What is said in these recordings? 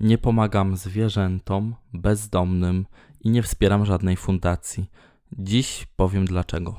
Nie pomagam zwierzętom, bezdomnym i nie wspieram żadnej fundacji. Dziś powiem dlaczego.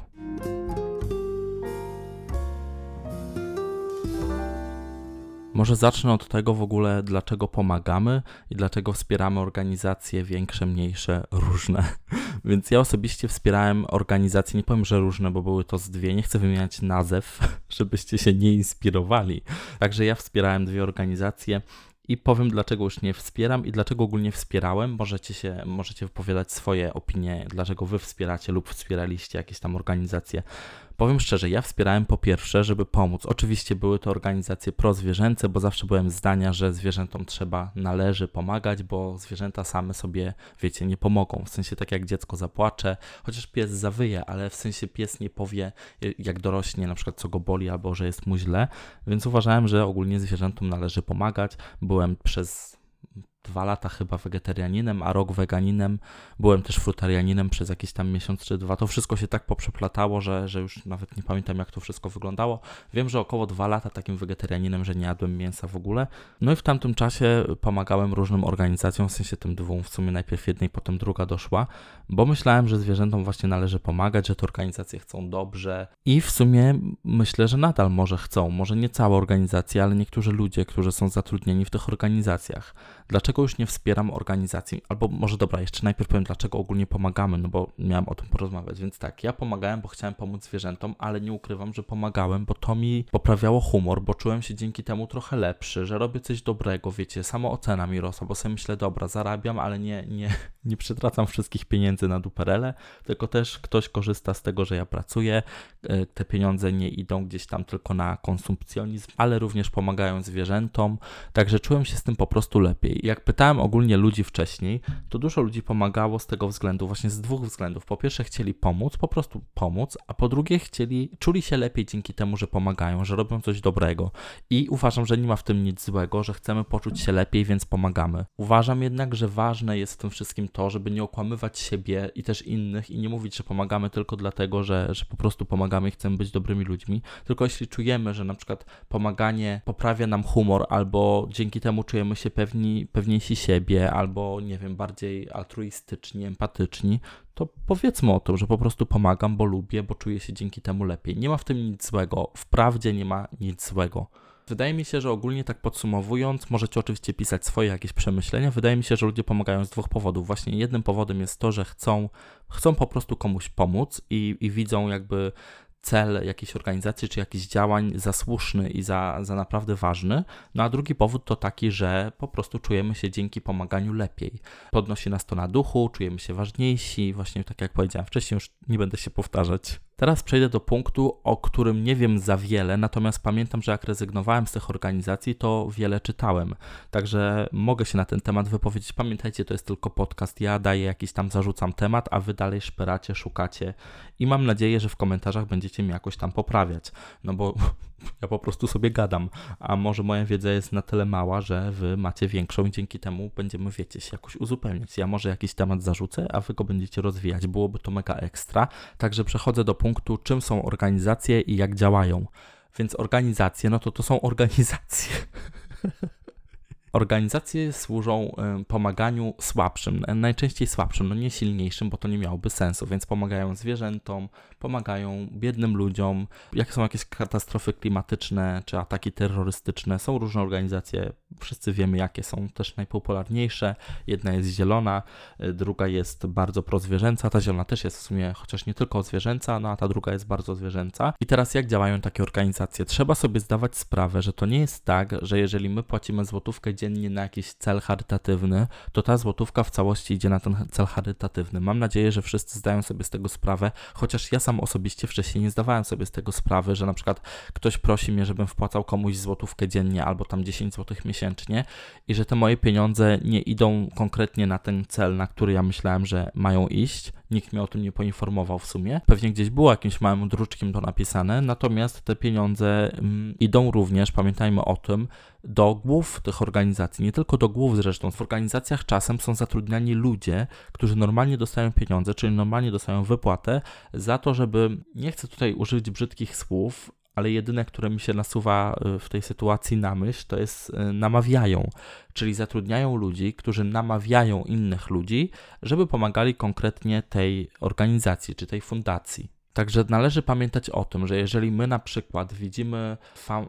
Może zacznę od tego w ogóle, dlaczego pomagamy i dlaczego wspieramy organizacje większe, mniejsze, różne. Więc ja osobiście wspierałem organizacje, nie powiem, że różne, bo były to z dwie, nie chcę wymieniać nazw, żebyście się nie inspirowali. Także ja wspierałem dwie organizacje i powiem, dlaczego już nie wspieram i dlaczego ogólnie wspierałem. Możecie się, możecie wypowiadać swoje opinie, dlaczego wy wspieracie lub wspieraliście jakieś tam organizacje. Powiem szczerze, ja wspierałem po pierwsze, żeby pomóc. Oczywiście były to organizacje prozwierzęce, bo zawsze byłem zdania, że zwierzętom trzeba, należy pomagać, bo zwierzęta same sobie, wiecie, nie pomogą. W sensie tak jak dziecko zapłacze, chociaż pies zawyje, ale w sensie pies nie powie, jak dorośnie, na przykład co go boli albo że jest mu źle. Więc uważałem, że ogólnie zwierzętom należy pomagać. Byłem przez dwa lata chyba wegetarianinem, a rok weganinem. Byłem też frutarianinem przez jakiś tam miesiąc czy dwa. To wszystko się tak poprzeplatało, że, że już nawet nie pamiętam, jak to wszystko wyglądało. Wiem, że około dwa lata takim wegetarianinem, że nie jadłem mięsa w ogóle. No i w tamtym czasie pomagałem różnym organizacjom, w sensie tym dwóm, w sumie najpierw jednej, potem druga doszła, bo myślałem, że zwierzętom właśnie należy pomagać, że te organizacje chcą dobrze i w sumie myślę, że nadal może chcą. Może nie całe organizacje, ale niektórzy ludzie, którzy są zatrudnieni w tych organizacjach. Dlaczego już nie wspieram organizacji? Albo może dobra, jeszcze najpierw powiem, dlaczego ogólnie pomagamy, no bo miałem o tym porozmawiać. Więc tak, ja pomagałem, bo chciałem pomóc zwierzętom, ale nie ukrywam, że pomagałem, bo to mi poprawiało humor, bo czułem się dzięki temu trochę lepszy, że robię coś dobrego, wiecie, samoocena mi rosła, bo sobie myślę, dobra, zarabiam, ale nie, nie, nie przetracam wszystkich pieniędzy na duperele, tylko też ktoś korzysta z tego, że ja pracuję, te pieniądze nie idą gdzieś tam tylko na konsumpcjonizm, ale również pomagają zwierzętom, także czułem się z tym po prostu lepiej jak pytałem ogólnie ludzi wcześniej, to dużo ludzi pomagało z tego względu, właśnie z dwóch względów. Po pierwsze chcieli pomóc, po prostu pomóc, a po drugie chcieli, czuli się lepiej dzięki temu, że pomagają, że robią coś dobrego. I uważam, że nie ma w tym nic złego, że chcemy poczuć się lepiej, więc pomagamy. Uważam jednak, że ważne jest w tym wszystkim to, żeby nie okłamywać siebie i też innych i nie mówić, że pomagamy tylko dlatego, że, że po prostu pomagamy i chcemy być dobrymi ludźmi, tylko jeśli czujemy, że na przykład pomaganie poprawia nam humor albo dzięki temu czujemy się pewni, pewniejsi siebie albo, nie wiem, bardziej altruistyczni, empatyczni, to powiedzmy o tym, że po prostu pomagam, bo lubię, bo czuję się dzięki temu lepiej. Nie ma w tym nic złego. Wprawdzie nie ma nic złego. Wydaje mi się, że ogólnie tak podsumowując, możecie oczywiście pisać swoje jakieś przemyślenia. Wydaje mi się, że ludzie pomagają z dwóch powodów. Właśnie jednym powodem jest to, że chcą, chcą po prostu komuś pomóc i, i widzą jakby cel jakiejś organizacji czy jakichś działań za słuszny i za, za naprawdę ważny. No a drugi powód to taki, że po prostu czujemy się dzięki pomaganiu lepiej. Podnosi nas to na duchu, czujemy się ważniejsi, właśnie tak jak powiedziałem wcześniej, już nie będę się powtarzać. Teraz przejdę do punktu, o którym nie wiem za wiele, natomiast pamiętam, że jak rezygnowałem z tych organizacji, to wiele czytałem. Także mogę się na ten temat wypowiedzieć. Pamiętajcie, to jest tylko podcast. Ja daję jakiś tam, zarzucam temat, a wy dalej szperacie, szukacie i mam nadzieję, że w komentarzach będziecie mnie jakoś tam poprawiać. No bo ja po prostu sobie gadam, a może moja wiedza jest na tyle mała, że wy macie większą i dzięki temu będziemy, wiecie, się jakoś uzupełniać. Ja może jakiś temat zarzucę, a wy go będziecie rozwijać. Byłoby to mega ekstra. Także przechodzę do punktu czym są organizacje i jak działają. Więc organizacje, no to to są organizacje. Organizacje służą pomaganiu słabszym, najczęściej słabszym, no nie silniejszym, bo to nie miałoby sensu, więc pomagają zwierzętom, pomagają biednym ludziom. Jakie są jakieś katastrofy klimatyczne czy ataki terrorystyczne? Są różne organizacje, wszyscy wiemy jakie są też najpopularniejsze. Jedna jest zielona, y, druga jest bardzo prozwierzęca. Ta zielona też jest w sumie, chociaż nie tylko zwierzęca, no a ta druga jest bardzo zwierzęca. I teraz jak działają takie organizacje? Trzeba sobie zdawać sprawę, że to nie jest tak, że jeżeli my płacimy złotówkę dziennie na jakiś cel charytatywny, to ta złotówka w całości idzie na ten cel charytatywny. Mam nadzieję, że wszyscy zdają sobie z tego sprawę, chociaż ja sam osobiście wcześniej nie zdawałem sobie z tego sprawy, że na przykład ktoś prosi mnie, żebym wpłacał komuś złotówkę dziennie albo tam 10 złotych miesięcznie i że te moje pieniądze nie idą konkretnie na ten cel, na który ja myślałem, że mają iść. Nikt mnie o tym nie poinformował w sumie. Pewnie gdzieś było jakimś małym druczkiem to napisane, natomiast te pieniądze mm, idą również, pamiętajmy o tym, do głów tych organizacji, nie tylko do głów zresztą. W organizacjach czasem są zatrudniani ludzie, którzy normalnie dostają pieniądze, czyli normalnie dostają wypłatę za to, żeby, nie chcę tutaj użyć brzydkich słów, ale jedyne, które mi się nasuwa y, w tej sytuacji na myśl, to jest y, namawiają, czyli zatrudniają ludzi, którzy namawiają innych ludzi, żeby pomagali konkretnie tej organizacji czy tej fundacji. Także należy pamiętać o tym, że jeżeli my na przykład widzimy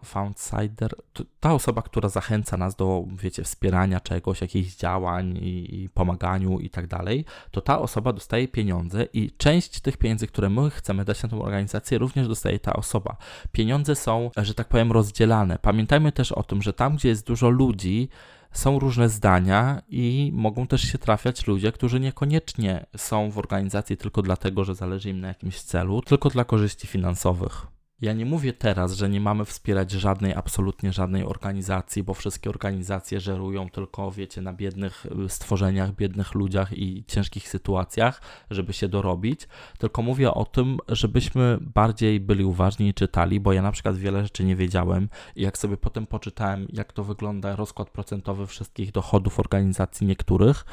Foundsider, ta osoba, która zachęca nas do, wiecie, wspierania czegoś, jakichś działań i, i pomaganiu i tak dalej, to ta osoba dostaje pieniądze i część tych pieniędzy, które my chcemy dać na tą organizację, również dostaje ta osoba. Pieniądze są, że tak powiem, rozdzielane. Pamiętajmy też o tym, że tam, gdzie jest dużo ludzi, są różne zdania i mogą też się trafiać ludzie, którzy niekoniecznie są w organizacji tylko dlatego, że zależy im na jakimś celu, tylko dla korzyści finansowych. Ja nie mówię teraz, że nie mamy wspierać żadnej, absolutnie żadnej organizacji, bo wszystkie organizacje żerują tylko, wiecie, na biednych y, stworzeniach, biednych ludziach i ciężkich sytuacjach, żeby się dorobić. Tylko mówię o tym, żebyśmy bardziej byli uważni i czytali, bo ja na przykład wiele rzeczy nie wiedziałem i jak sobie potem poczytałem, jak to wygląda rozkład procentowy wszystkich dochodów organizacji niektórych,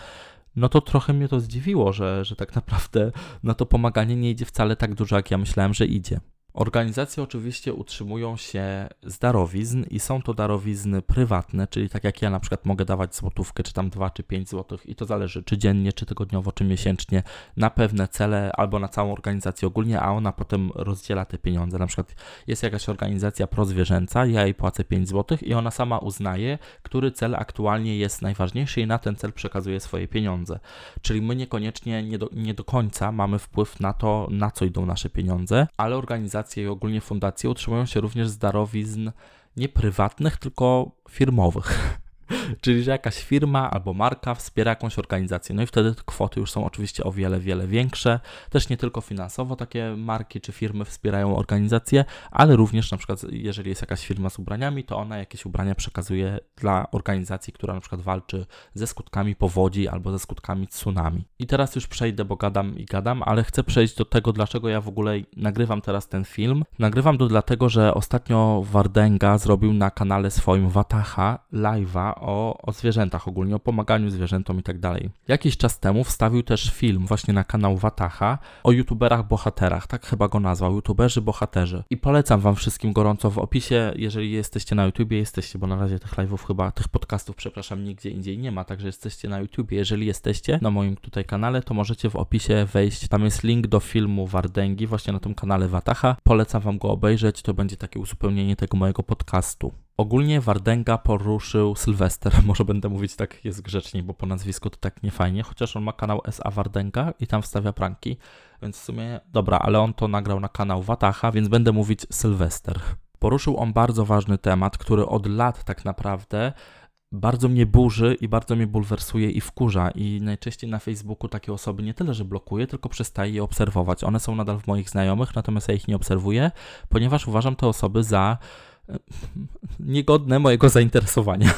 no to trochę mnie to zdziwiło, że, że tak naprawdę na to pomaganie nie idzie wcale tak dużo, jak ja myślałem, że idzie. Organizacje oczywiście utrzymują się z darowizn i są to darowizny prywatne, czyli tak jak ja na przykład mogę dawać złotówkę, czy tam 2 czy 5 złotych i to zależy czy dziennie, czy tygodniowo, czy miesięcznie na pewne cele albo na całą organizację ogólnie, a ona potem rozdziela te pieniądze. Na przykład jest jakaś organizacja prozwierzęca, ja jej płacę 5 złotych i ona sama uznaje, który cel aktualnie jest najważniejszy i na ten cel przekazuje swoje pieniądze. Czyli my niekoniecznie nie do, nie do końca mamy wpływ na to, na co idą nasze pieniądze, ale organizacja i ogólnie fundacje utrzymują się również z darowizn nie prywatnych, tylko firmowych. Czyli, że jakaś firma albo marka wspiera jakąś organizację. No i wtedy kwoty już są oczywiście o wiele, wiele większe. Też nie tylko finansowo takie marki czy firmy wspierają organizacje, ale również na przykład, jeżeli jest jakaś firma z ubraniami, to ona jakieś ubrania przekazuje dla organizacji, która na przykład walczy ze skutkami powodzi albo ze skutkami tsunami. I teraz już przejdę, bo gadam i gadam, ale chcę przejść do tego, dlaczego ja w ogóle nagrywam teraz ten film. Nagrywam to dlatego, że ostatnio Wardenga zrobił na kanale swoim Wataha live'a o, o zwierzętach ogólnie, o pomaganiu zwierzętom i tak dalej. Jakiś czas temu wstawił też film właśnie na kanał Wataha o youtuberach bohaterach, tak chyba go nazwał, youtuberzy bohaterzy. I polecam wam wszystkim gorąco w opisie, jeżeli jesteście na YouTubie, jesteście, bo na razie tych live'ów chyba, tych podcastów, przepraszam, nigdzie indziej nie ma, także jesteście na YouTubie. Jeżeli jesteście na moim tutaj kanale, to możecie w opisie wejść, tam jest link do filmu Wardęgi, właśnie na tym kanale Wataha. Polecam wam go obejrzeć, to będzie takie uzupełnienie tego mojego podcastu. Ogólnie Wardenga poruszył Sylwester, może będę mówić tak jest grzeczniej, bo po nazwisku to tak nie fajnie, chociaż on ma kanał SA Wardenga i tam wstawia pranki, więc w sumie dobra, ale on to nagrał na kanał Watacha, więc będę mówić Sylwester. Poruszył on bardzo ważny temat, który od lat tak naprawdę bardzo mnie burzy i bardzo mnie bulwersuje i wkurza i najczęściej na Facebooku takie osoby nie tyle, że blokuję, tylko przestaję je obserwować. One są nadal w moich znajomych, natomiast ja ich nie obserwuję, ponieważ uważam te osoby za niegodne mojego zainteresowania.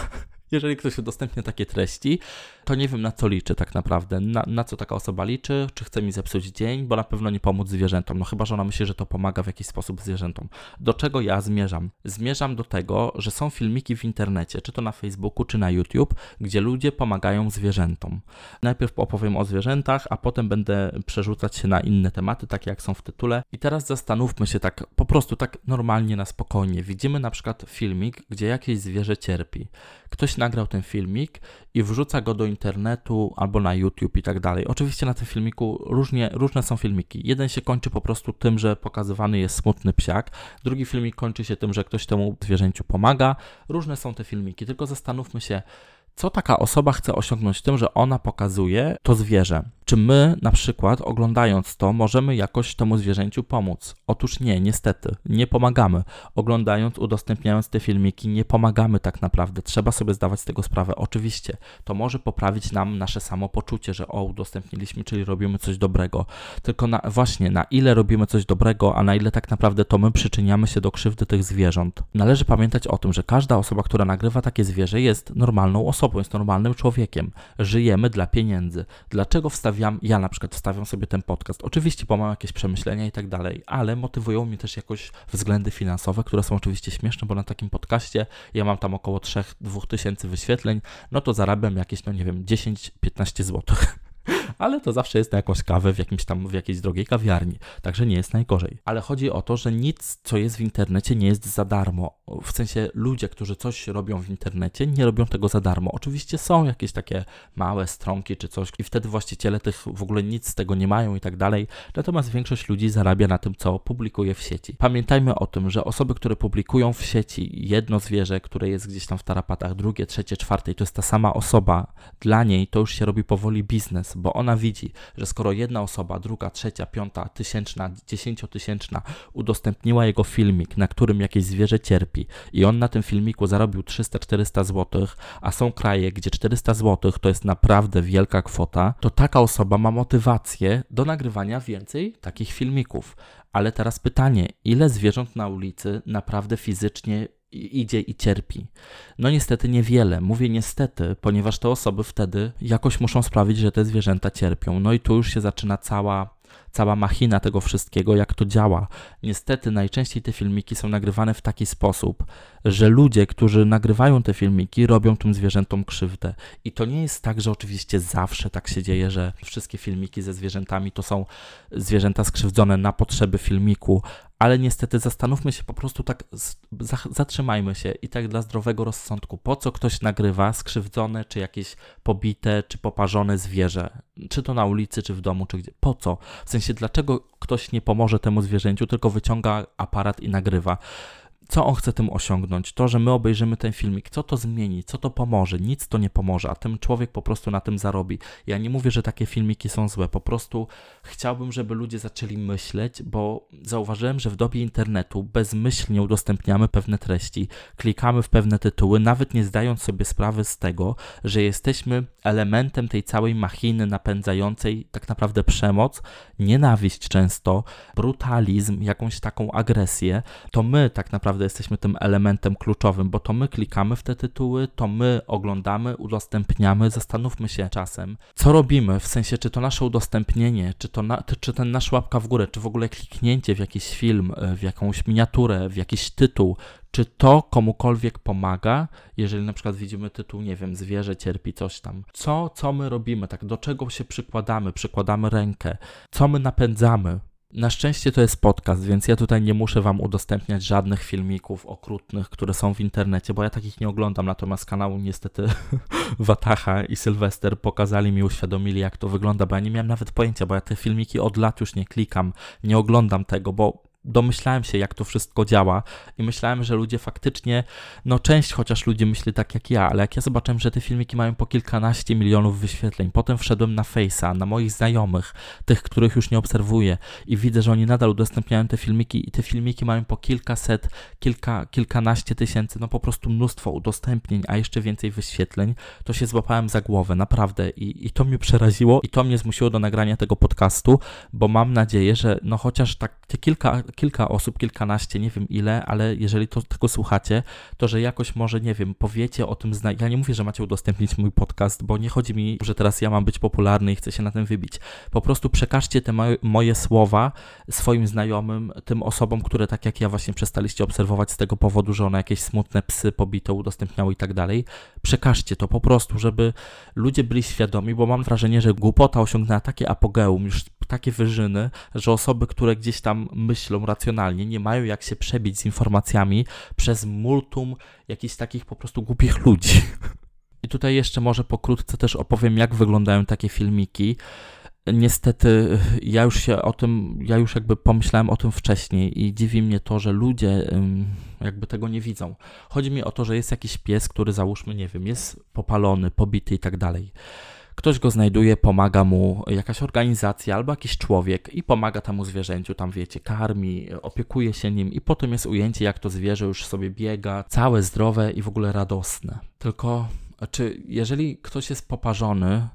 Jeżeli ktoś udostępnia takie treści, to nie wiem na co liczy tak naprawdę, na, na, co taka osoba liczy, czy chce mi zepsuć dzień, bo na pewno nie pomóc zwierzętom, no chyba, że ona myśli, że to pomaga w jakiś sposób zwierzętom. Do czego ja zmierzam? Zmierzam do tego, że są filmiki w internecie, czy to na Facebooku, czy na YouTube, gdzie ludzie pomagają zwierzętom. Najpierw opowiem o zwierzętach, a potem będę przerzucać się na inne tematy, takie jak są w tytule. I teraz zastanówmy się tak, po prostu tak normalnie, na spokojnie. Widzimy na przykład filmik, gdzie jakieś zwierzę cierpi. Ktoś nagrał ten filmik i wrzuca go do internetu albo na YouTube i tak dalej. Oczywiście na tym filmiku różnie, różne są filmiki. Jeden się kończy po prostu tym, że pokazywany jest smutny psiak, drugi filmik kończy się tym, że ktoś temu zwierzęciu pomaga. Różne są te filmiki, tylko zastanówmy się, co taka osoba chce osiągnąć tym, że ona pokazuje to zwierzę. Czy my, na przykład, oglądając to, możemy jakoś temu zwierzęciu pomóc? Otóż nie, niestety, nie pomagamy. Oglądając, udostępniając te filmiki, nie pomagamy tak naprawdę. Trzeba sobie zdawać z tego sprawę. Oczywiście, to może poprawić nam nasze samopoczucie, że o, udostępniliśmy, czyli robimy coś dobrego. Tylko na, właśnie, na ile robimy coś dobrego, a na ile tak naprawdę to my przyczyniamy się do krzywdy tych zwierząt. Należy pamiętać o tym, że każda osoba, która nagrywa takie zwierzę, jest normalną osobą, jest normalnym człowiekiem. Żyjemy dla pieniędzy. Dlaczego wstawiam, ja na przykład wstawiam sobie ten podcast. Oczywiście, bo mam jakieś przemyślenia i tak dalej, ale motywują mnie też jakoś względy finansowe, które są oczywiście śmieszne, bo na takim podcaście ja mam tam około 3-2 tysięcy wyświetleń, no to zarabiam jakieś, no nie wiem, 10-15 zł. Ale to zawsze jest na jakąś kawę w jakimś tam, w jakiejś drogiej kawiarni, także nie jest najgorzej. Ale chodzi o to, że nic, co jest w internecie, nie jest za darmo. W sensie ludzie, którzy coś robią w internecie, nie robią tego za darmo. Oczywiście są jakieś takie małe stronki czy coś i wtedy właściciele tych w ogóle nic z tego nie mają i tak dalej, natomiast większość ludzi zarabia na tym, co publikuje w sieci. Pamiętajmy o tym, że osoby, które publikują w sieci jedno zwierzę, które jest gdzieś tam w tarapatach, drugie, trzecie, czwarte i to jest ta sama osoba, dla niej to już się robi powoli biznes, bo ona widzi, że skoro jedna osoba, druga, trzecia, piąta, tysięczna, dziesięciotysięczna udostępniła jego filmik, na którym jakieś zwierzę cierpi i on na tym filmiku zarobił 300-400 zł, a są kraje, gdzie 400 zł to jest naprawdę wielka kwota, to taka osoba ma motywację do nagrywania więcej takich filmików. Ale teraz pytanie, ile zwierząt na ulicy naprawdę fizycznie idzie i cierpi. No niestety niewiele. Mówię niestety, ponieważ te osoby wtedy jakoś muszą sprawić, że te zwierzęta cierpią. No i tu już się zaczyna cała cała machina tego wszystkiego, jak to działa. Niestety najczęściej te filmiki są nagrywane w taki sposób, że ludzie, którzy nagrywają te filmiki, robią tym zwierzętom krzywdę. I to nie jest tak, że oczywiście zawsze tak się dzieje, że wszystkie filmiki ze zwierzętami to są zwierzęta skrzywdzone na potrzeby filmiku, ale niestety zastanówmy się po prostu tak, zatrzymajmy się i tak dla zdrowego rozsądku, po co ktoś nagrywa skrzywdzone, czy jakieś pobite, czy poparzone zwierzę, czy to na ulicy, czy w domu, czy gdzie, po co? W sensie, dlaczego ktoś nie pomoże temu zwierzęciu, tylko wyciąga aparat i nagrywa? Co on chce tym osiągnąć? To, że my obejrzymy ten filmik, co to zmieni, co to pomoże? Nic to nie pomoże, a ten człowiek po prostu na tym zarobi. Ja nie mówię, że takie filmiki są złe, po prostu chciałbym, żeby ludzie zaczęli myśleć, bo zauważyłem, że w dobie internetu bezmyślnie udostępniamy pewne treści, klikamy w pewne tytuły, nawet nie zdając sobie sprawy z tego, że jesteśmy elementem tej całej machiny napędzającej tak naprawdę przemoc, nienawiść często, brutalizm, jakąś taką agresję. To my tak naprawdę naprawdę jesteśmy tym elementem kluczowym, bo to my klikamy w te tytuły, to my oglądamy, udostępniamy. Zastanówmy się czasem, co robimy, w sensie, czy to nasze udostępnienie, czy, to na, czy ten nasz łapka w górę, czy w ogóle kliknięcie w jakiś film, e, w jakąś miniaturę, w jakiś tytuł, czy to komukolwiek pomaga, jeżeli na przykład widzimy tytuł, nie wiem, zwierzę cierpi coś tam. Co, co my robimy, tak, do czego się przykładamy, przykładamy rękę, co my napędzamy, na szczęście to jest podcast, więc ja tutaj nie muszę Wam udostępniać żadnych filmików okrutnych, które są w internecie, bo ja takich nie oglądam, natomiast kanału niestety Watacha i Sylwester pokazali mi, uświadomili jak to wygląda, bo ja nie miałem nawet pojęcia, bo ja te filmiki od lat już nie klikam, nie oglądam tego, bo domyślałem się, jak to wszystko działa i myślałem, że ludzie faktycznie, no część chociaż ludzi myśli tak jak ja, ale jak ja zobaczyłem, że te filmiki mają po kilkanaście milionów wyświetleń, potem wszedłem na Face'a, na moich znajomych, tych, których już nie obserwuję i widzę, że oni nadal udostępniają te filmiki i te filmiki mają po kilkaset, kilka, kilkanaście tysięcy, no po prostu mnóstwo udostępnień, a jeszcze więcej wyświetleń, to się złapałem za głowę, naprawdę i, i to mnie przeraziło i to mnie zmusiło do nagrania tego podcastu, bo mam nadzieję, że no chociaż tak te kilka kilka osób, kilkanaście, nie wiem ile, ale jeżeli to tego słuchacie, to że jakoś może, nie wiem, powiecie o tym, zna... ja nie mówię, że macie udostępnić mój podcast, bo nie chodzi mi, że teraz ja mam być popularny i chcę się na tym wybić. Po prostu przekażcie te moje, moje słowa swoim znajomym, tym osobom, które tak jak ja właśnie przestaliście obserwować z tego powodu, że one jakieś smutne psy pobito udostępniały i tak dalej. Przekażcie to po prostu, żeby ludzie byli świadomi, bo mam wrażenie, że głupota osiągnęła takie apogeum, już takie wyżyny, że osoby, które gdzieś tam myślą racjonalnie, nie mają jak się przebić z informacjami przez multum jakichś takich po prostu głupich ludzi. I tutaj jeszcze może pokrótce też opowiem, jak wyglądają takie filmiki. Niestety, ja już się o tym, ja już jakby pomyślałem o tym wcześniej i dziwi mnie to, że ludzie jakby tego nie widzą. Chodzi mi o to, że jest jakiś pies, który załóżmy, nie wiem, jest popalony, pobity i tak dalej ktoś go znajduje, pomaga mu jakaś organizacja albo jakiś człowiek i pomaga temu zwierzęciu, tam wiecie, karmi, opiekuje się nim i potem jest ujęcie, jak to zwierzę już sobie biega, całe zdrowe i w ogóle radosne. Tylko, czy jeżeli ktoś jest poparzony,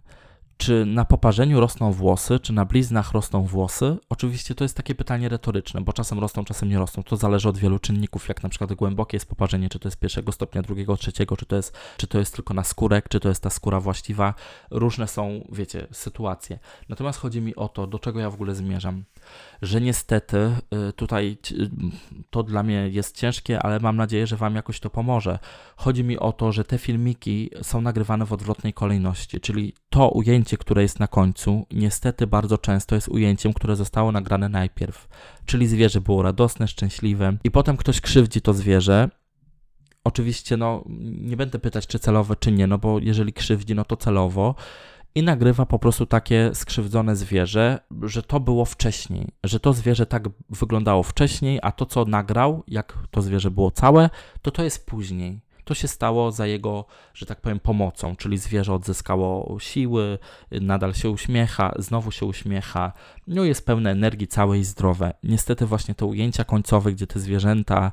czy na poparzeniu rosną włosy, czy na bliznach rosną włosy? Oczywiście to jest takie pytanie retoryczne, bo czasem rosną, czasem nie rosną. To zależy od wielu czynników, jak na przykład głębokie jest poparzenie, czy to jest pierwszego stopnia, drugiego, trzeciego, czy to jest, czy to jest tylko na skórek, czy to jest ta skóra właściwa. Różne są, wiecie, sytuacje. Natomiast chodzi mi o to, do czego ja w ogóle zmierzam że niestety y, tutaj y, to dla mnie jest ciężkie, ale mam nadzieję, że Wam jakoś to pomoże. Chodzi mi o to, że te filmiki są nagrywane w odwrotnej kolejności, czyli to ujęcie, które jest na końcu, niestety bardzo często jest ujęciem, które zostało nagrane najpierw. Czyli zwierzę było radosne, szczęśliwe, i potem ktoś krzywdzi to zwierzę. Oczywiście, no, nie będę pytać, czy celowo, czy nie, no bo jeżeli krzywdzi, no to celowo i nagrywa po prostu takie skrzywdzone zwierzę, że to było wcześniej, że to zwierzę tak wyglądało wcześniej, a to, co nagrał, jak to zwierzę było całe, to to jest później. To się stało za jego, że tak powiem, pomocą, czyli zwierzę odzyskało siły, nadal się uśmiecha, znowu się uśmiecha, no jest pełne energii, całe i zdrowe. Niestety właśnie te ujęcia końcowe, gdzie te zwierzęta,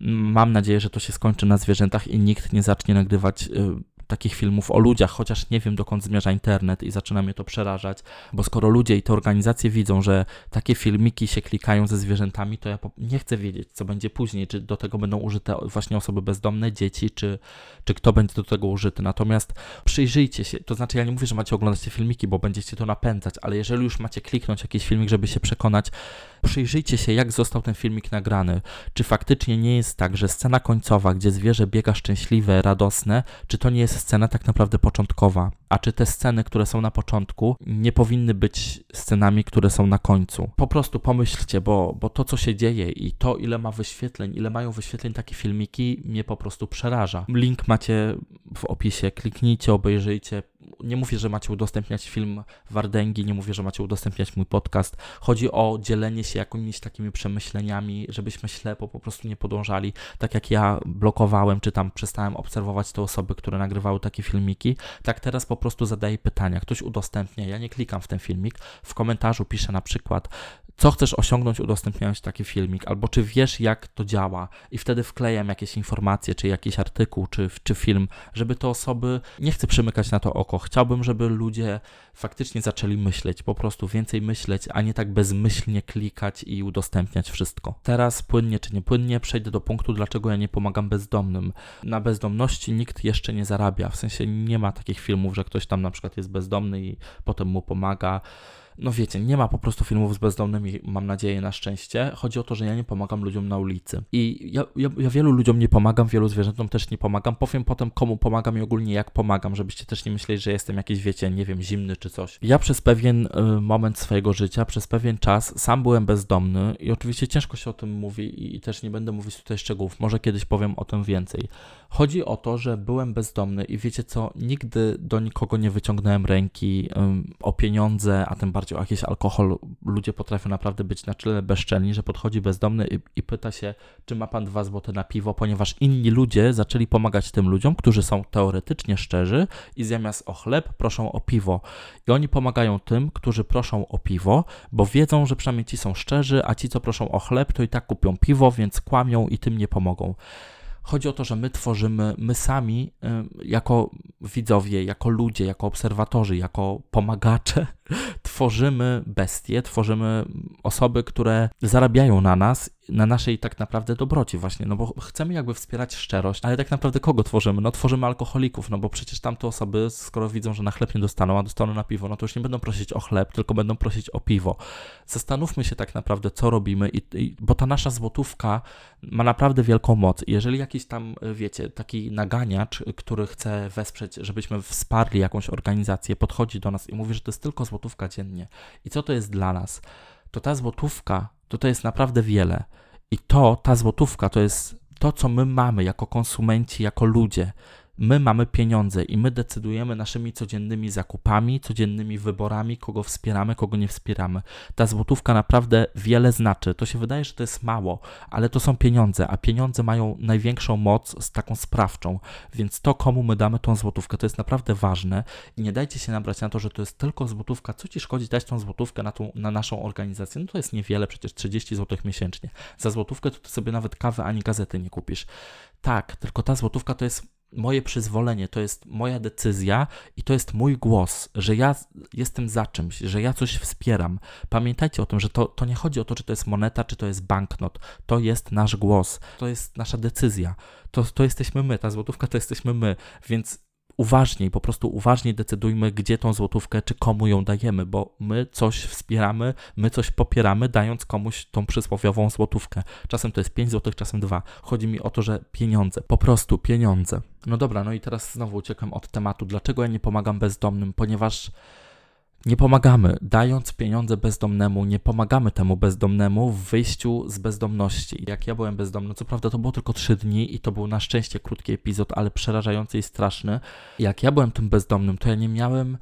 mam nadzieję, że to się skończy na zwierzętach i nikt nie zacznie nagrywać y, takich filmów o ludziach, chociaż nie wiem dokąd zmierza internet i zaczyna mnie to przerażać, bo skoro ludzie i te organizacje widzą, że takie filmiki się klikają ze zwierzętami, to ja nie chcę wiedzieć, co będzie później, czy do tego będą użyte właśnie osoby bezdomne, dzieci, czy, czy kto będzie do tego użyty. Natomiast przyjrzyjcie się, to znaczy ja nie mówię, że macie oglądać te filmiki, bo będziecie to napędzać, ale jeżeli już macie kliknąć jakiś filmik, żeby się przekonać, przyjrzyjcie się, jak został ten filmik nagrany. Czy faktycznie nie jest tak, że scena końcowa, gdzie zwierzę biega szczęśliwe, radosne, czy to nie jest scena tak naprawdę początkowa? A czy te sceny, które są na początku, nie powinny być scenami, które są na końcu? Po prostu pomyślcie, bo, bo to, co się dzieje i to, ile ma wyświetleń, ile mają wyświetleń takie filmiki, mnie po prostu przeraża. Link macie w opisie, kliknijcie, obejrzyjcie, nie mówię, że macie udostępniać film Wardęgi, nie mówię, że macie udostępniać mój podcast. Chodzi o dzielenie się jakimiś takimi przemyśleniami, żebyśmy ślepo po prostu nie podążali. Tak jak ja blokowałem, czy tam przestałem obserwować te osoby, które nagrywały takie filmiki, tak teraz po prostu zadaję pytania. Ktoś udostępnia, ja nie klikam w ten filmik, w komentarzu piszę na przykład co chcesz osiągnąć udostępniając taki filmik, albo czy wiesz, jak to działa, i wtedy wklejam jakieś informacje, czy jakiś artykuł, czy, czy film, żeby te osoby, nie chcę przymykać na to oko, chciałbym, żeby ludzie faktycznie zaczęli myśleć, po prostu więcej myśleć, a nie tak bezmyślnie klikać i udostępniać wszystko. Teraz płynnie czy nie płynnie przejdę do punktu, dlaczego ja nie pomagam bezdomnym. Na bezdomności nikt jeszcze nie zarabia, w sensie nie ma takich filmów, że ktoś tam na przykład jest bezdomny i potem mu pomaga no wiecie, nie ma po prostu filmów z bezdomnymi, mam nadzieję, na szczęście. Chodzi o to, że ja nie pomagam ludziom na ulicy. I ja, ja, ja, wielu ludziom nie pomagam, wielu zwierzętom też nie pomagam. Powiem potem, komu pomagam i ogólnie jak pomagam, żebyście też nie myśleli, że jestem jakiś, wiecie, nie wiem, zimny czy coś. Ja przez pewien y, moment swojego życia, przez pewien czas sam byłem bezdomny i oczywiście ciężko się o tym mówi i, i też nie będę mówić tutaj szczegółów. Może kiedyś powiem o tym więcej. Chodzi o to, że byłem bezdomny i wiecie co, nigdy do nikogo nie wyciągnąłem ręki y, o pieniądze, a tym bardziej bardziej o jakiś alkohol, ludzie potrafią naprawdę być na tyle bezczelni, że podchodzi bezdomny i, i pyta się, czy ma pan dwa złote na piwo, ponieważ inni ludzie zaczęli pomagać tym ludziom, którzy są teoretycznie szczerzy i zamiast o chleb proszą o piwo. I oni pomagają tym, którzy proszą o piwo, bo wiedzą, że przynajmniej ci są szczerzy, a ci, co proszą o chleb, to i tak kupią piwo, więc kłamią i tym nie pomogą. Chodzi o to, że my tworzymy, my sami, jako widzowie, jako ludzie, jako obserwatorzy, jako pomagacze, tworzymy bestie, tworzymy osoby, które zarabiają na nas, na naszej tak naprawdę dobroci właśnie, no bo chcemy jakby wspierać szczerość, ale tak naprawdę kogo tworzymy? No tworzymy alkoholików, no bo przecież tamte osoby, skoro widzą, że na chleb nie dostaną, a dostaną na piwo, no to już nie będą prosić o chleb, tylko będą prosić o piwo. Zastanówmy się tak naprawdę, co robimy, i, i bo ta nasza złotówka ma naprawdę wielką moc. Jeżeli jakiś tam, wiecie, taki naganiacz, który chce wesprzeć, żebyśmy wsparli jakąś organizację, podchodzi do nas i mówi, że to jest tylko złotówka dziennie. I co to jest dla nas? To ta złotówka, to to jest naprawdę wiele. I to, ta złotówka, to jest to, co my mamy jako konsumenci, jako ludzie. My mamy pieniądze i my decydujemy naszymi codziennymi zakupami, codziennymi wyborami, kogo wspieramy, kogo nie wspieramy. Ta złotówka naprawdę wiele znaczy. To się wydaje, że to jest mało, ale to są pieniądze, a pieniądze mają największą moc z taką sprawczą, więc to, komu my damy tą złotówkę, to jest naprawdę ważne i nie dajcie się nabrać na to, że to jest tylko złotówka. Co ci szkodzi dać tą złotówkę na, tą, na naszą organizację? No to jest niewiele, przecież 30 zł miesięcznie. Za złotówkę to ty sobie nawet kawę ani gazety nie kupisz. Tak, tylko ta złotówka to jest moje przyzwolenie, to jest moja decyzja i to jest mój głos, że ja jestem za czymś, że ja coś wspieram. Pamiętajcie o tym, że to, to nie chodzi o to, czy to jest moneta, czy to jest banknot. To jest nasz głos, to jest nasza decyzja. To, to jesteśmy my, ta złotówka to jesteśmy my, więc uważniej, po prostu uważniej decydujmy, gdzie tą złotówkę, czy komu ją dajemy, bo my coś wspieramy, my coś popieramy, dając komuś tą przysłowiową złotówkę. Czasem to jest 5 złotych, czasem 2. Chodzi mi o to, że pieniądze, po prostu pieniądze. No dobra, no i teraz znowu uciekam od tematu. Dlaczego ja nie pomagam bezdomnym? Ponieważ Nie pomagamy, dając pieniądze bezdomnemu, nie pomagamy temu bezdomnemu w wyjściu z bezdomności. Jak ja byłem bezdomny, co prawda to było tylko trzy dni i to był na szczęście krótki epizod, ale przerażający i straszny. Jak ja byłem tym bezdomnym, to ja nie miałem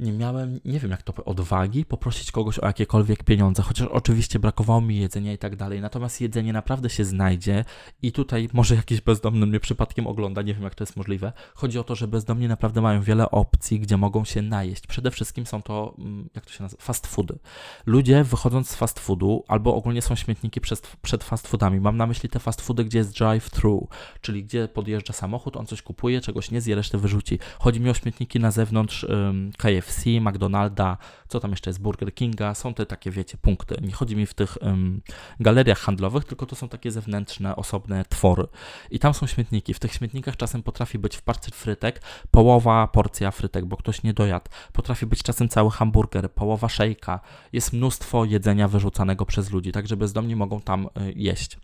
nie miałem, nie wiem jak to, odwagi poprosić kogoś o jakiekolwiek pieniądze, chociaż oczywiście brakowało mi jedzenia i tak dalej. Natomiast jedzenie naprawdę się znajdzie i tutaj może jakiś bezdomny mnie przypadkiem ogląda, nie wiem jak to jest możliwe. Chodzi o to, że bezdomni naprawdę mają wiele opcji, gdzie mogą się najeść. Przede wszystkim są to, mm, jak to się nazywa, fast foody. Ludzie wychodząc z fast foodu, albo ogólnie są śmietniki przed, przed fast foodami. Mam na myśli te fast foody, gdzie jest drive-thru, czyli gdzie podjeżdża samochód, on coś kupuje, czegoś nie zje, resztę wyrzuci. Chodzi mi o śmietniki na zewnątrz um, KFC, McDonalda, co tam jeszcze jest, Burger Kinga, są te takie, wiecie, punkty. Nie chodzi mi w tych galeriach handlowych, tylko to są takie zewnętrzne, osobne twory. I tam są śmietniki. W tych śmietnikach czasem potrafi być w parce frytek połowa porcja frytek, bo ktoś nie dojadł. Potrafi być czasem cały hamburger, połowa szejka. Jest mnóstwo jedzenia wyrzucanego przez ludzi, także bezdomni mogą tam y, jeść.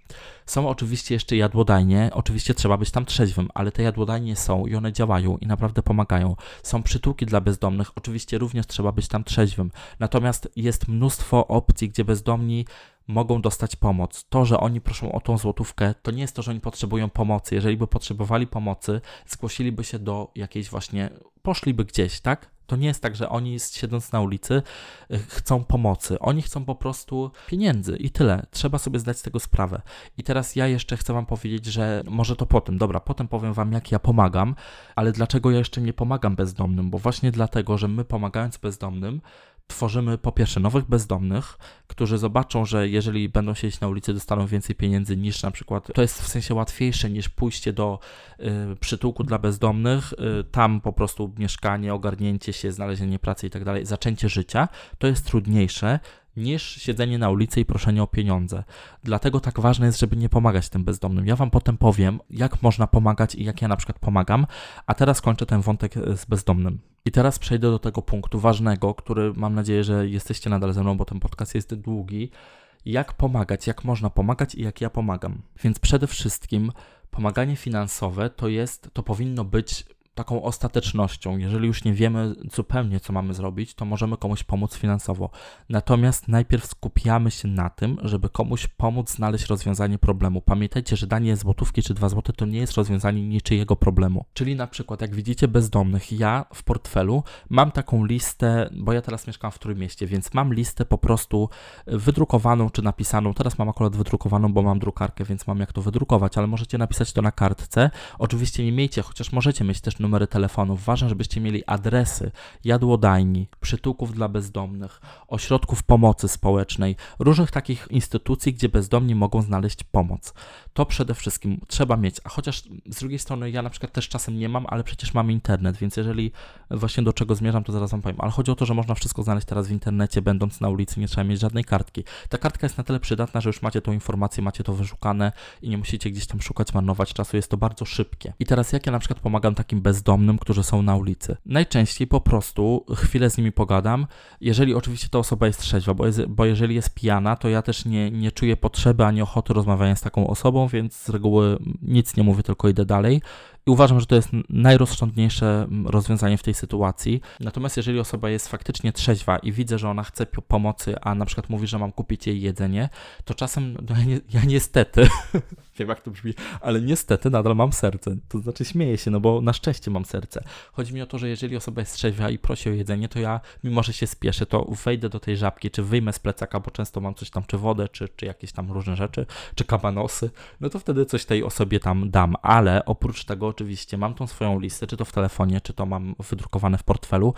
Są oczywiście jeszcze jadłodajnie, oczywiście trzeba być tam trzeźwym, ale te jadłodajnie są i one działają i naprawdę pomagają. Są przytułki dla bezdomnych, oczywiście również trzeba być tam trzeźwym. Natomiast jest mnóstwo opcji, gdzie bezdomni mogą dostać pomoc. To, że oni proszą o tą złotówkę, to nie jest to, że oni potrzebują pomocy. Jeżeli by potrzebowali pomocy, zgłosiliby się do jakiejś właśnie, poszliby gdzieś, tak? To nie jest tak, że oni siedząc na ulicy y, chcą pomocy. Oni chcą po prostu pieniędzy i tyle. Trzeba sobie zdać z tego sprawę. I teraz ja jeszcze chcę Wam powiedzieć, że może to potem, dobra, potem powiem Wam, jak ja pomagam, ale dlaczego ja jeszcze nie pomagam bezdomnym? Bo właśnie dlatego, że my pomagając bezdomnym, tworzymy po pierwsze nowych bezdomnych, którzy zobaczą, że jeżeli będą siedzieć na ulicy, dostaną więcej pieniędzy niż na przykład, to jest w sensie łatwiejsze niż pójście do y, przytułku dla bezdomnych, y, tam po prostu mieszkanie, ogarnięcie się, znalezienie pracy i tak dalej, zaczęcie życia, to jest trudniejsze niż siedzenie na ulicy i proszenie o pieniądze. Dlatego tak ważne jest, żeby nie pomagać tym bezdomnym. Ja Wam potem powiem, jak można pomagać i jak ja na przykład pomagam, a teraz kończę ten wątek z bezdomnym. I teraz przejdę do tego punktu ważnego, który mam nadzieję, że jesteście nadal ze mną, bo ten podcast jest długi. Jak pomagać, jak można pomagać i jak ja pomagam. Więc przede wszystkim pomaganie finansowe to jest, to powinno być taką ostatecznością. Jeżeli już nie wiemy zupełnie, co mamy zrobić, to możemy komuś pomóc finansowo. Natomiast najpierw skupiamy się na tym, żeby komuś pomóc znaleźć rozwiązanie problemu. Pamiętajcie, że danie złotówki czy dwa złote to nie jest rozwiązanie niczyjego problemu. Czyli na przykład, jak widzicie bezdomnych, ja w portfelu mam taką listę, bo ja teraz mieszkam w Trójmieście, więc mam listę po prostu wydrukowaną czy napisaną. Teraz mam akurat wydrukowaną, bo mam drukarkę, więc mam jak to wydrukować, ale możecie napisać to na kartce. Oczywiście nie miejcie, chociaż możecie mieć też numery telefonów. Ważne, żebyście mieli adresy jadłodajni, przytułków dla bezdomnych, ośrodków pomocy społecznej, różnych takich instytucji, gdzie bezdomni mogą znaleźć pomoc. To przede wszystkim trzeba mieć, a chociaż z drugiej strony ja na przykład też czasem nie mam, ale przecież mam internet, więc jeżeli właśnie do czego zmierzam, to zaraz wam powiem. Ale chodzi o to, że można wszystko znaleźć teraz w internecie, będąc na ulicy, nie trzeba mieć żadnej kartki. Ta kartka jest na tyle przydatna, że już macie tą informację, macie to wyszukane i nie musicie gdzieś tam szukać, marnować czasu, jest to bardzo szybkie. I teraz jak ja na przykład pomagam takim bez bezdomnym, którzy są na ulicy. Najczęściej po prostu chwilę z nimi pogadam, jeżeli oczywiście ta osoba jest trzeźwa, bo, jest, bo jeżeli jest pijana, to ja też nie, nie czuję potrzeby ani ochoty rozmawiania z taką osobą, więc z reguły nic nie mówię, tylko idę dalej. I uważam, że to jest najrozsądniejsze rozwiązanie w tej sytuacji. Natomiast jeżeli osoba jest faktycznie trzeźwa i widzę, że ona chce pomocy, a na przykład mówi, że mam kupić jej jedzenie, to czasem no ja, ja niestety Wiem, jak to brzmi, ale niestety nadal mam serce. To znaczy śmieję się, no bo na szczęście mam serce. Chodzi mi o to, że jeżeli osoba jest trzeźwa i prosi o jedzenie, to ja, mimo że się spieszę, to wejdę do tej żabki, czy wyjmę z plecaka, bo często mam coś tam, czy wodę, czy, czy jakieś tam różne rzeczy, czy kabanosy, no to wtedy coś tej osobie tam dam. Ale oprócz tego oczywiście mam tą swoją listę, czy to w telefonie, czy to mam wydrukowane w portfelu,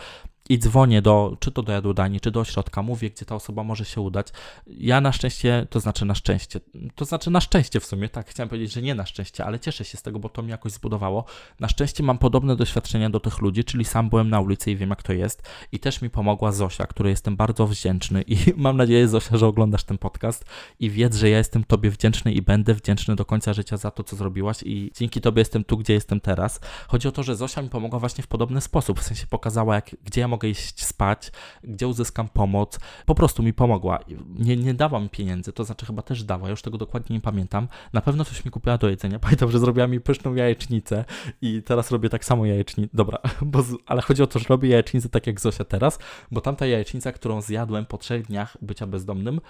i dzwonię do, czy to do jadłodajni, czy do ośrodka, mówię, gdzie ta osoba może się udać. Ja na szczęście, to znaczy na szczęście, to znaczy na szczęście w sumie, tak, chciałem powiedzieć, że nie na szczęście, ale cieszę się z tego, bo to mi jakoś zbudowało. Na szczęście mam podobne doświadczenia do tych ludzi, czyli sam byłem na ulicy i wiem, jak to jest. I też mi pomogła Zosia, której jestem bardzo wdzięczny i mam nadzieję, Zosia, że oglądasz ten podcast i wiedz, że ja jestem Tobie wdzięczny i będę wdzięczny do końca życia za to, co zrobiłaś i dzięki Tobie jestem tu, gdzie jestem teraz. Chodzi o to, że Zosia mi pomogła właśnie w podobny sposób, w sensie pokazała, jak, gdzie ja mogę mogę iść spać, gdzie uzyskam pomoc. Po prostu mi pomogła. Nie, nie dała mi pieniędzy, to znaczy chyba też dała, już tego dokładnie nie pamiętam. Na pewno coś mi kupiła do jedzenia. Pamiętam, że zrobiła mi pyszną jajecznicę i teraz robię tak samo jajecznicę. Dobra, bo ale chodzi o to, że robię jajecznicę tak jak Zosia teraz, bo tamta jajecznica, którą zjadłem po trzech dniach bycia bezdomnym,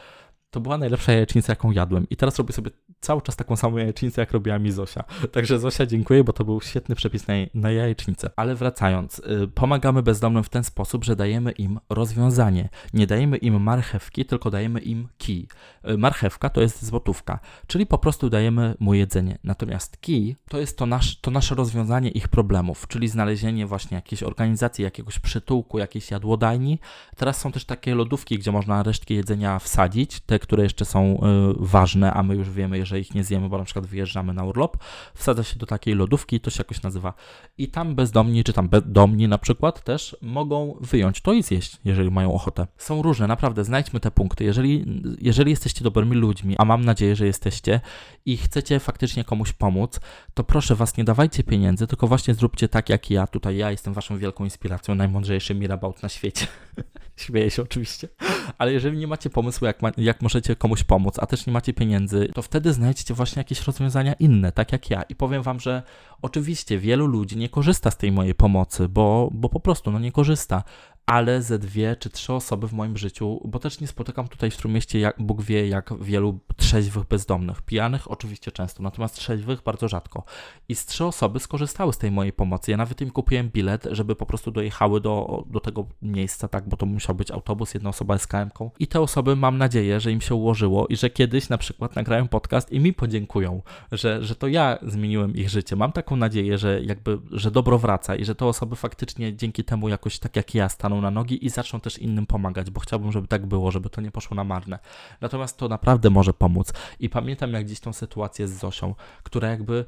to była najlepsza jajecznica, jaką jadłem. I teraz robię sobie cały czas taką samą jajecznicę, jak robiła mi Zosia. Także Zosia, dziękuję, bo to był świetny przepis na, na jajecznicę. Ale wracając, yy, pomagamy bezdomnym w ten sposób, że dajemy im rozwiązanie. Nie dajemy im marchewki, tylko dajemy im kij. Yy, marchewka to jest złotówka, czyli po prostu dajemy mu jedzenie. Natomiast kij to jest to, nasz, to nasze rozwiązanie ich problemów, czyli znalezienie właśnie jakiejś organizacji, jakiegoś przytułku, jakiejś jadłodajni. Teraz są też takie lodówki, gdzie można resztki jedzenia wsadzić, te, które jeszcze są y, ważne, a my już wiemy, że ich nie zjemy, bo na przykład wyjeżdżamy na urlop, wsadza się do takiej lodówki, to się jakoś nazywa. I tam bezdomni, czy tam bezdomni na przykład też mogą wyjąć to i zjeść, jeżeli mają ochotę. Są różne, naprawdę, znajdźmy te punkty. Jeżeli, jeżeli jesteście dobrymi ludźmi, a mam nadzieję, że jesteście i chcecie faktycznie komuś pomóc, to proszę was, nie dawajcie pieniędzy, tylko właśnie zróbcie tak jak ja. Tutaj ja jestem waszą wielką inspiracją, najmądrzejszy mirabout na świecie. Śmieję się oczywiście. Ale jeżeli nie macie pomysłu, jak, ma, jak możecie komuś pomóc, a też nie macie pieniędzy, to wtedy znajdźcie właśnie jakieś rozwiązania inne, tak jak ja. I powiem wam, że oczywiście wielu ludzi nie korzysta z tej mojej pomocy, bo, bo po prostu no nie korzysta ale ze dwie czy trzy osoby w moim życiu, bo też nie spotykam tutaj w Trójmieście, jak Bóg wie, jak wielu trzeźwych bezdomnych. Pijanych oczywiście często, natomiast trzeźwych bardzo rzadko. I z trzy osoby skorzystały z tej mojej pomocy. Ja nawet im kupiłem bilet, żeby po prostu dojechały do, do tego miejsca, tak, bo to musiał być autobus, jedna osoba z KM-ką. I te osoby mam nadzieję, że im się ułożyło i że kiedyś na przykład nagrają podcast i mi podziękują, że, że to ja zmieniłem ich życie. Mam taką nadzieję, że jakby, że dobro wraca i że te osoby faktycznie dzięki temu jakoś tak jak ja staną na nogi i zaczną też innym pomagać, bo chciałbym, żeby tak było, żeby to nie poszło na marne. Natomiast to naprawdę może pomóc. I pamiętam jak dziś tą sytuację z Zosią, która jakby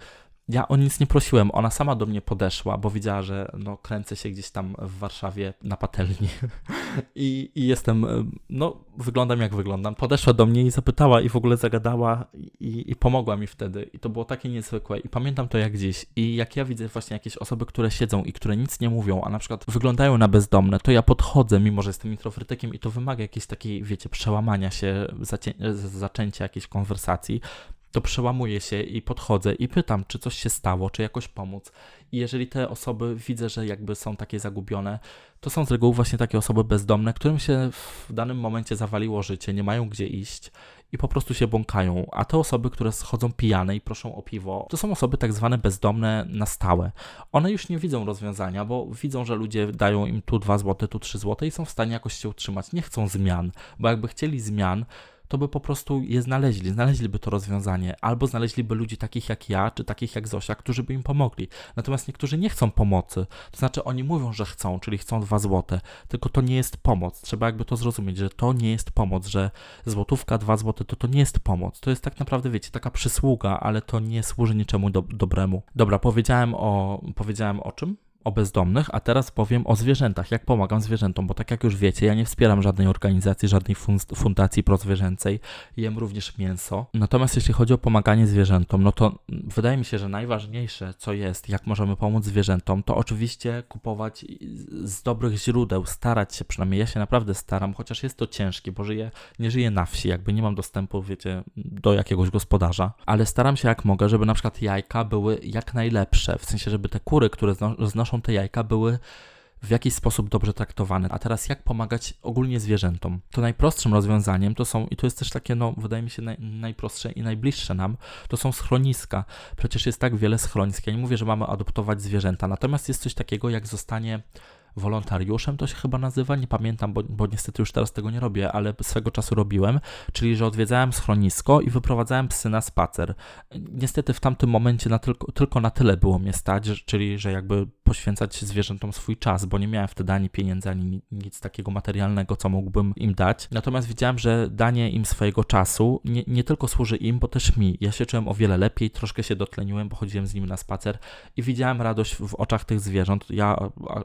ja o nic nie prosiłem, ona sama do mnie podeszła, bo widziała, że no, kręcę się gdzieś tam w Warszawie na patelni. I, i jestem, no wyglądam jak wyglądam. Podeszła do mnie i zapytała i w ogóle zagadała i, i pomogła mi wtedy. I to było takie niezwykłe. I pamiętam to jak dziś. I jak ja widzę właśnie jakieś osoby, które siedzą i które nic nie mówią, a na przykład wyglądają na bezdomne, to ja podchodzę, mimo że jestem introwertykiem i to wymaga jakiejś takiej, wiecie, przełamania się, zaczęcia jakiejś konwersacji, to przełamuję się i podchodzę i pytam, czy coś się stało, czy jakoś pomóc. I jeżeli te osoby widzę, że jakby są takie zagubione, to są z reguły właśnie takie osoby bezdomne, którym się w danym momencie zawaliło życie, nie mają gdzie iść i po prostu się błąkają. A te osoby, które schodzą pijane i proszą o piwo, to są osoby tak zwane bezdomne na stałe. One już nie widzą rozwiązania, bo widzą, że ludzie dają im tu 2 zł, tu 3 zł i są w stanie jakoś się utrzymać. Nie chcą zmian, bo jakby chcieli zmian, to by po prostu je znaleźli, znaleźliby to rozwiązanie, albo znaleźliby ludzi takich jak ja, czy takich jak Zosia, którzy by im pomogli. Natomiast niektórzy nie chcą pomocy, to znaczy oni mówią, że chcą, czyli chcą dwa złote, tylko to nie jest pomoc. Trzeba jakby to zrozumieć, że to nie jest pomoc, że złotówka, dwa złote to to nie jest pomoc. To jest tak naprawdę, wiecie, taka przysługa, ale to nie służy niczemu do, dobremu. Dobra, powiedziałem o, powiedziałem o czym? O bezdomnych, a teraz powiem o zwierzętach, jak pomagam zwierzętom, bo tak jak już wiecie, ja nie wspieram żadnej organizacji, żadnej fundacji prozwierzęcej, jem również mięso. Natomiast jeśli chodzi o pomaganie zwierzętom, no to wydaje mi się, że najważniejsze, co jest, jak możemy pomóc zwierzętom, to oczywiście kupować z dobrych źródeł, starać się, przynajmniej ja się naprawdę staram, chociaż jest to ciężkie, bo żyję, nie żyję na wsi, jakby nie mam dostępu, wiecie, do jakiegoś gospodarza, ale staram się jak mogę, żeby na przykład jajka były jak najlepsze, w sensie, żeby te kury, które znoszą te jajka były w jakiś sposób dobrze traktowane. A teraz jak pomagać ogólnie zwierzętom? To najprostszym rozwiązaniem to są, i to jest też takie, no, wydaje mi się naj, najprostsze i najbliższe nam, to są schroniska. Przecież jest tak wiele schronisk. Ja nie mówię, że mamy adoptować zwierzęta, natomiast jest coś takiego, jak zostanie wolontariuszem to się chyba nazywa, nie pamiętam, bo, bo niestety już teraz tego nie robię, ale swego czasu robiłem, czyli że odwiedzałem schronisko i wyprowadzałem psy na spacer. Niestety w tamtym momencie na tylko, tylko na tyle było mnie stać, czyli że jakby poświęcać zwierzętom swój czas, bo nie miałem wtedy ani pieniędzy, ani nic takiego materialnego, co mógłbym im dać. Natomiast widziałem, że danie im swojego czasu nie, nie tylko służy im, bo też mi. Ja się czułem o wiele lepiej, troszkę się dotleniłem, bo chodziłem z nimi na spacer i widziałem radość w oczach tych zwierząt. Ja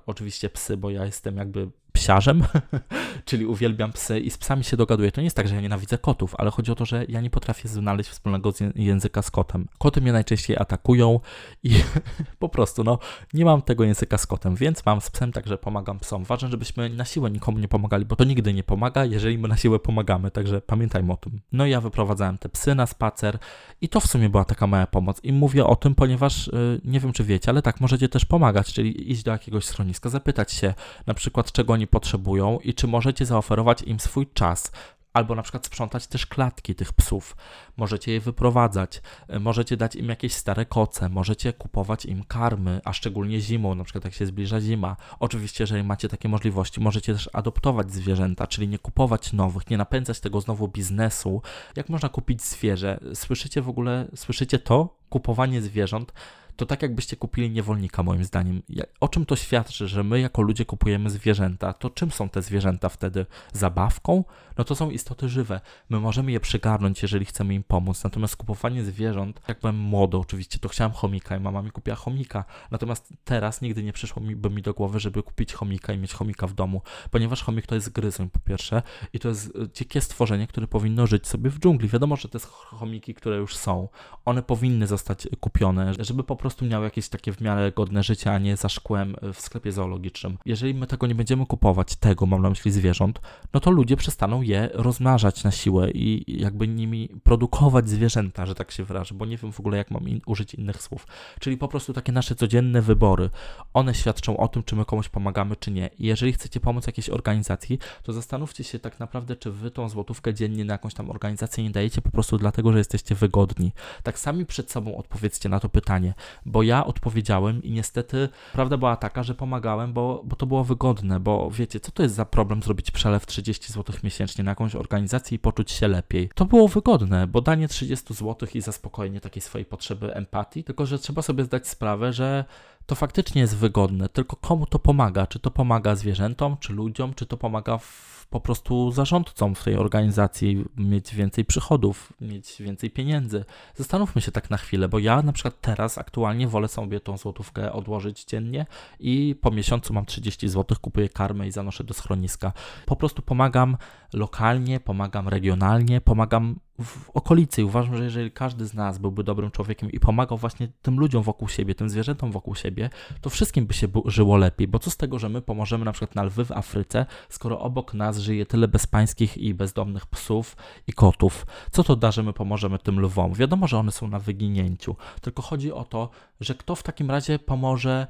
oczywiście psy, bo ja jestem jakby psiarzem, czyli uwielbiam psy i z psami się dogaduję. To nie jest tak, że ja nienawidzę kotów, ale chodzi o to, że ja nie potrafię znaleźć wspólnego języka z kotem. Koty mnie najczęściej atakują i po prostu, no, nie mam tego języka z kotem, więc mam z psem, także pomagam psom. Ważne, żebyśmy na siłę nikomu nie pomagali, bo to nigdy nie pomaga, jeżeli my na siłę pomagamy, także pamiętajmy o tym. No i ja wyprowadzałem te psy na spacer i to w sumie była taka moja pomoc. I mówię o tym, ponieważ yy, nie wiem, czy wiecie, ale tak, możecie też pomagać, czyli iść do jakiegoś schroniska, zapytać się na przykład, czego oni potrzebują i czy możecie zaoferować im swój czas, albo na przykład sprzątać też klatki tych psów. Możecie je wyprowadzać, e, możecie dać im jakieś stare koce, możecie kupować im karmy, a szczególnie zimą, na przykład jak się zbliża zima. Oczywiście, jeżeli macie takie możliwości, możecie też adoptować zwierzęta, czyli nie kupować nowych, nie napędzać tego znowu biznesu. Jak można kupić zwierzę? Słyszycie w ogóle, słyszycie to? Kupowanie zwierząt to tak jakbyście kupili niewolnika, moim zdaniem. O czym to świadczy, że my jako ludzie kupujemy zwierzęta? To czym są te zwierzęta wtedy? Zabawką? No to są istoty żywe. My możemy je przygarnąć, jeżeli chcemy im pomóc. Natomiast kupowanie zwierząt, jak byłem młody oczywiście, to chciałem chomika i mama mi kupiła chomika. Natomiast teraz nigdy nie przyszło mi, by mi do głowy, żeby kupić chomika i mieć chomika w domu, ponieważ chomik to jest gryzoń po pierwsze i to jest e, dzikie stworzenie, które powinno żyć sobie w dżungli. Wiadomo, że te chomiki, które już są, one powinny zostać kupione, żeby po prostu miały jakieś takie w miarę godne życie, a nie za szkłem w sklepie zoologicznym. Jeżeli my tego nie będziemy kupować, tego mam na myśli zwierząt, no to ludzie przestaną je rozmnażać na siłę i jakby nimi produkować zwierzęta, że tak się wyrażę, bo nie wiem w ogóle jak mam in użyć innych słów. Czyli po prostu takie nasze codzienne wybory, one świadczą o tym, czy my komuś pomagamy, czy nie. I jeżeli chcecie pomóc jakiejś organizacji, to zastanówcie się tak naprawdę, czy wy tą złotówkę dziennie na jakąś tam organizację nie dajecie po prostu dlatego, że jesteście wygodni. Tak sami przed sobą odpowiedzcie na to pytanie, bo ja odpowiedziałem i niestety prawda była taka, że pomagałem, bo, bo to było wygodne, bo wiecie, co to jest za problem zrobić przelew 30 zł miesięcznie na jakąś organizację i poczuć się lepiej. To było wygodne, bo danie 30 zł i zaspokojenie takiej swojej potrzeby empatii, tylko że trzeba sobie zdać sprawę, że to faktycznie jest wygodne, tylko komu to pomaga? Czy to pomaga zwierzętom, czy ludziom, czy to pomaga w po prostu zarządcom w tej organizacji mieć więcej przychodów, mieć więcej pieniędzy. Zastanówmy się tak na chwilę, bo ja na przykład teraz aktualnie wolę sobie tą złotówkę odłożyć dziennie i po miesiącu mam 30 zł, kupuję karmę i zanoszę do schroniska. Po prostu pomagam lokalnie, pomagam regionalnie, pomagam w okolicy i uważam, że jeżeli każdy z nas byłby dobrym człowiekiem i pomagał właśnie tym ludziom wokół siebie, tym zwierzętom wokół siebie, to wszystkim by się żyło lepiej, bo co z tego, że my pomożemy na przykład na lwy w Afryce, skoro obok nas żyje tyle bezpańskich i bezdomnych psów i kotów. Co to da, że my pomożemy tym lwom? Wiadomo, że one są na wyginięciu, tylko chodzi o to, że kto w takim razie pomoże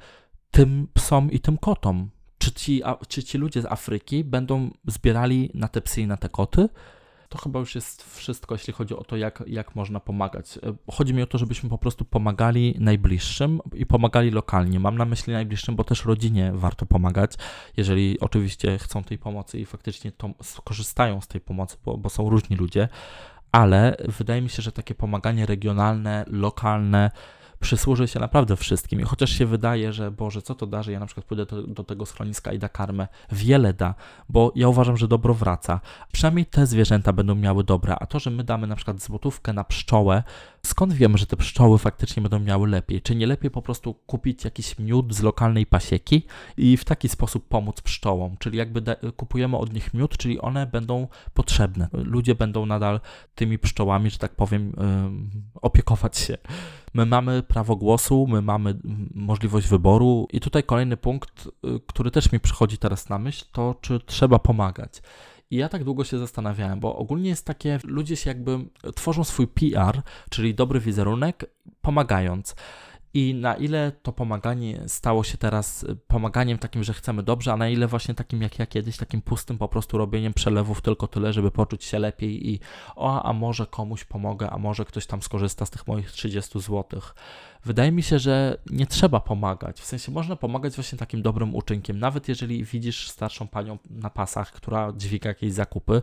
tym psom i tym kotom? Czy ci, czy ci ludzie z Afryki będą zbierali na te psy i na te koty? To chyba już jest wszystko, jeśli chodzi o to, jak, jak można pomagać. E, chodzi mi o to, żebyśmy po prostu pomagali najbliższym i pomagali lokalnie. Mam na myśli najbliższym, bo też rodzinie warto pomagać, jeżeli oczywiście chcą tej pomocy i faktycznie to, skorzystają z tej pomocy, bo, bo są różni ludzie, ale wydaje mi się, że takie pomaganie regionalne, lokalne, przysłuży się naprawdę wszystkim. I chociaż się wydaje, że Boże, co to da, że ja na przykład pójdę do, do, tego schroniska i da karmę, wiele da, bo ja uważam, że dobro wraca. Przynajmniej te zwierzęta będą miały dobra, a to, że my damy na przykład złotówkę na pszczołę, skąd wiemy, że te pszczoły faktycznie będą miały lepiej? Czy nie lepiej po prostu kupić jakiś miód z lokalnej pasieki i w taki sposób pomóc pszczołom? Czyli jakby kupujemy od nich miód, czyli one będą potrzebne. Ludzie będą nadal tymi pszczołami, że tak powiem, yy, opiekować się. My mamy prawo głosu, my mamy możliwość wyboru, i tutaj kolejny punkt, y, który też mi przychodzi teraz na myśl, to czy trzeba pomagać. I ja tak długo się zastanawiałem, bo ogólnie jest takie, ludzie się jakby tworzą swój PR, czyli dobry wizerunek, pomagając i na ile to pomaganie stało się teraz y, pomaganiem takim, że chcemy dobrze, a na ile właśnie takim jak ja kiedyś, takim pustym po prostu robieniem przelewów tylko tyle, żeby poczuć się lepiej i o, a może komuś pomogę, a może ktoś tam skorzysta z tych moich 30 złotych. Wydaje mi się, że nie trzeba pomagać. W sensie można pomagać właśnie takim dobrym uczynkiem, nawet jeżeli widzisz starszą panią na pasach, która dźwiga jakieś zakupy,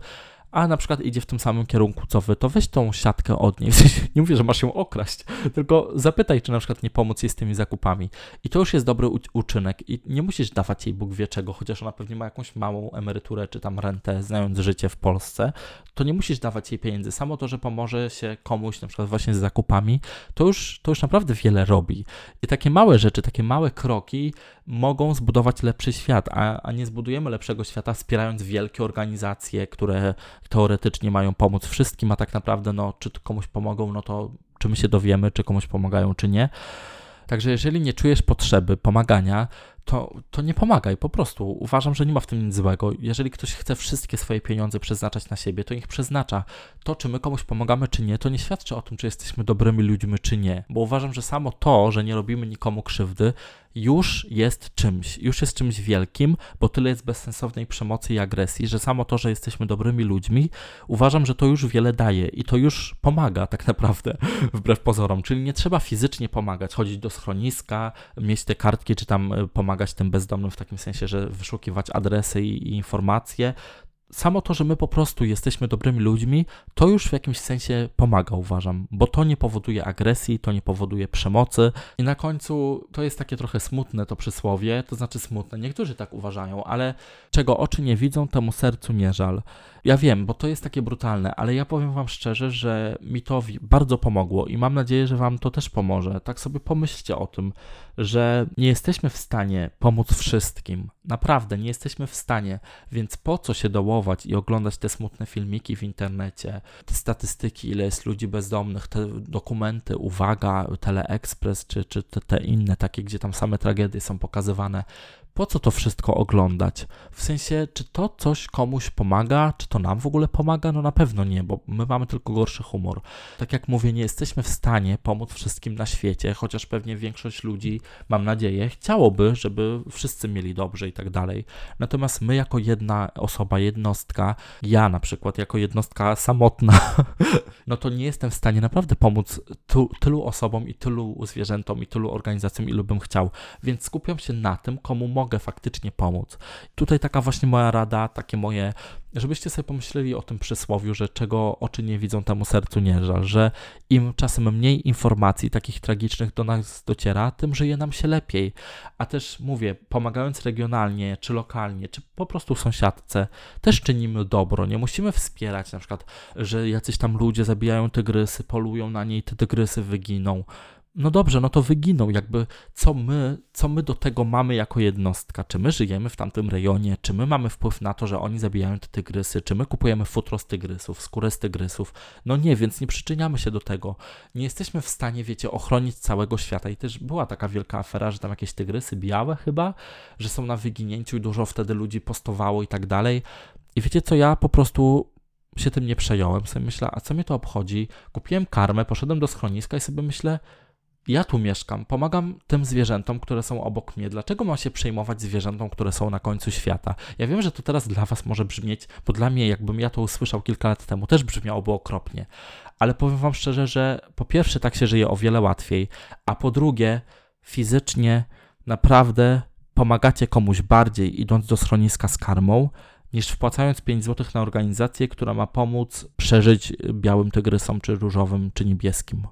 a na przykład idzie w tym samym kierunku co wy, to weź tą siatkę od niej. Nie mówię, że masz ją okraść, tylko zapytaj, czy na przykład nie pomóc jej z tymi zakupami. I to już jest dobry uczynek i nie musisz dawać jej Bóg wie czego, chociaż ona pewnie ma jakąś małą emeryturę czy tam rentę, znając życie w Polsce, to nie musisz dawać jej pieniędzy. Samo to, że pomoże się komuś na przykład właśnie z zakupami, to już, to już naprawdę wiele robi. I takie małe rzeczy, takie małe kroki mogą zbudować lepszy świat, a, a nie zbudujemy lepszego świata wspierając wielkie organizacje, które teoretycznie mają pomóc wszystkim, a tak naprawdę, no, czy komuś pomogą, no to czy my się dowiemy, czy komuś pomagają, czy nie. Także jeżeli nie czujesz potrzeby pomagania, to, to nie pomagaj, po prostu. Uważam, że nie ma w tym nic złego. Jeżeli ktoś chce wszystkie swoje pieniądze przeznaczać na siebie, to niech przeznacza. To, czy my komuś pomagamy, czy nie, to nie świadczy o tym, czy jesteśmy dobrymi ludźmi, czy nie. Bo uważam, że samo to, że nie robimy nikomu krzywdy, już jest czymś, już jest czymś wielkim, bo tyle jest bezsensownej przemocy i agresji, że samo to, że jesteśmy dobrymi ludźmi, uważam, że to już wiele daje i to już pomaga tak naprawdę, wbrew pozorom. Czyli nie trzeba fizycznie pomagać, chodzić do schroniska, mieć te kartki, czy tam e, pomagać tym bezdomnym w takim sensie, że wyszukiwać adresy i, i informacje, samo to, że my po prostu jesteśmy dobrymi ludźmi, to już w jakimś sensie pomaga, uważam, bo to nie powoduje agresji, to nie powoduje przemocy. I na końcu to jest takie trochę smutne to przysłowie, to znaczy smutne, niektórzy tak uważają, ale czego oczy nie widzą, temu sercu nie żal. Ja wiem, bo to jest takie brutalne, ale ja powiem Wam szczerze, że mi to bardzo pomogło i mam nadzieję, że Wam to też pomoże. Tak sobie pomyślcie o tym, że nie jesteśmy w stanie pomóc wszystkim. Naprawdę, nie jesteśmy w stanie, więc po co się dołować i oglądać te smutne filmiki w internecie, te statystyki, ile jest ludzi bezdomnych, te dokumenty, uwaga, Teleexpress czy, czy te, te inne takie, gdzie tam same tragedie są pokazywane po co to wszystko oglądać? W sensie, czy to coś komuś pomaga, czy to nam w ogóle pomaga? No na pewno nie, bo my mamy tylko gorszy humor. Tak jak mówię, nie jesteśmy w stanie pomóc wszystkim na świecie, chociaż pewnie większość ludzi, mam nadzieję, chciałoby, żeby wszyscy mieli dobrze i tak dalej. Natomiast my, jako jedna osoba, jednostka, ja na przykład, jako jednostka samotna, no to nie jestem w stanie naprawdę pomóc tu, tylu osobom i tylu zwierzętom i tylu organizacjom, ilu bym chciał. Więc skupiam się na tym, komu mogę mogę faktycznie pomóc. Tutaj taka właśnie moja rada, takie moje, żebyście sobie pomyśleli o tym przysłowiu, że czego oczy nie widzą, temu sercu nie żal, że im czasem mniej informacji takich tragicznych do nas dociera, tym żyje nam się lepiej. A też mówię, pomagając regionalnie, czy lokalnie, czy po prostu sąsiadce, też czynimy dobro. Nie musimy wspierać na przykład, że jacyś tam ludzie zabijają tygrysy, polują na niej, te tygrysy wyginą no dobrze, no to wyginą, jakby co my, co my do tego mamy jako jednostka? Czy my żyjemy w tamtym rejonie? Czy my mamy wpływ na to, że oni zabijają te tygrysy? Czy my kupujemy futro z tygrysów, skórę z tygrysów? No nie, więc nie przyczyniamy się do tego. Nie jesteśmy w stanie, wiecie, ochronić całego świata. I też była taka wielka afera, że tam jakieś tygrysy białe chyba, że są na wyginięciu i dużo wtedy ludzi postowało i tak dalej. I wiecie co, ja po prostu się tym nie przejąłem. Sobie myślę, a co mnie to obchodzi? Kupiłem karmę, poszedłem do schroniska i sobie myślę, ja tu mieszkam, pomagam tym zwierzętom, które są obok mnie. Dlaczego mam się przejmować zwierzętom, które są na końcu świata? Ja wiem, że to teraz dla Was może brzmieć, bo dla mnie, jakbym ja to usłyszał kilka lat temu, też brzmiałoby okropnie. Ale powiem Wam szczerze, że po pierwsze, tak się żyje o wiele łatwiej, a po drugie, fizycznie naprawdę pomagacie komuś bardziej, idąc do schroniska z karmą, niż wpłacając 5 zł na organizację, która ma pomóc przeżyć białym tygrysom, czy różowym, czy niebieskim.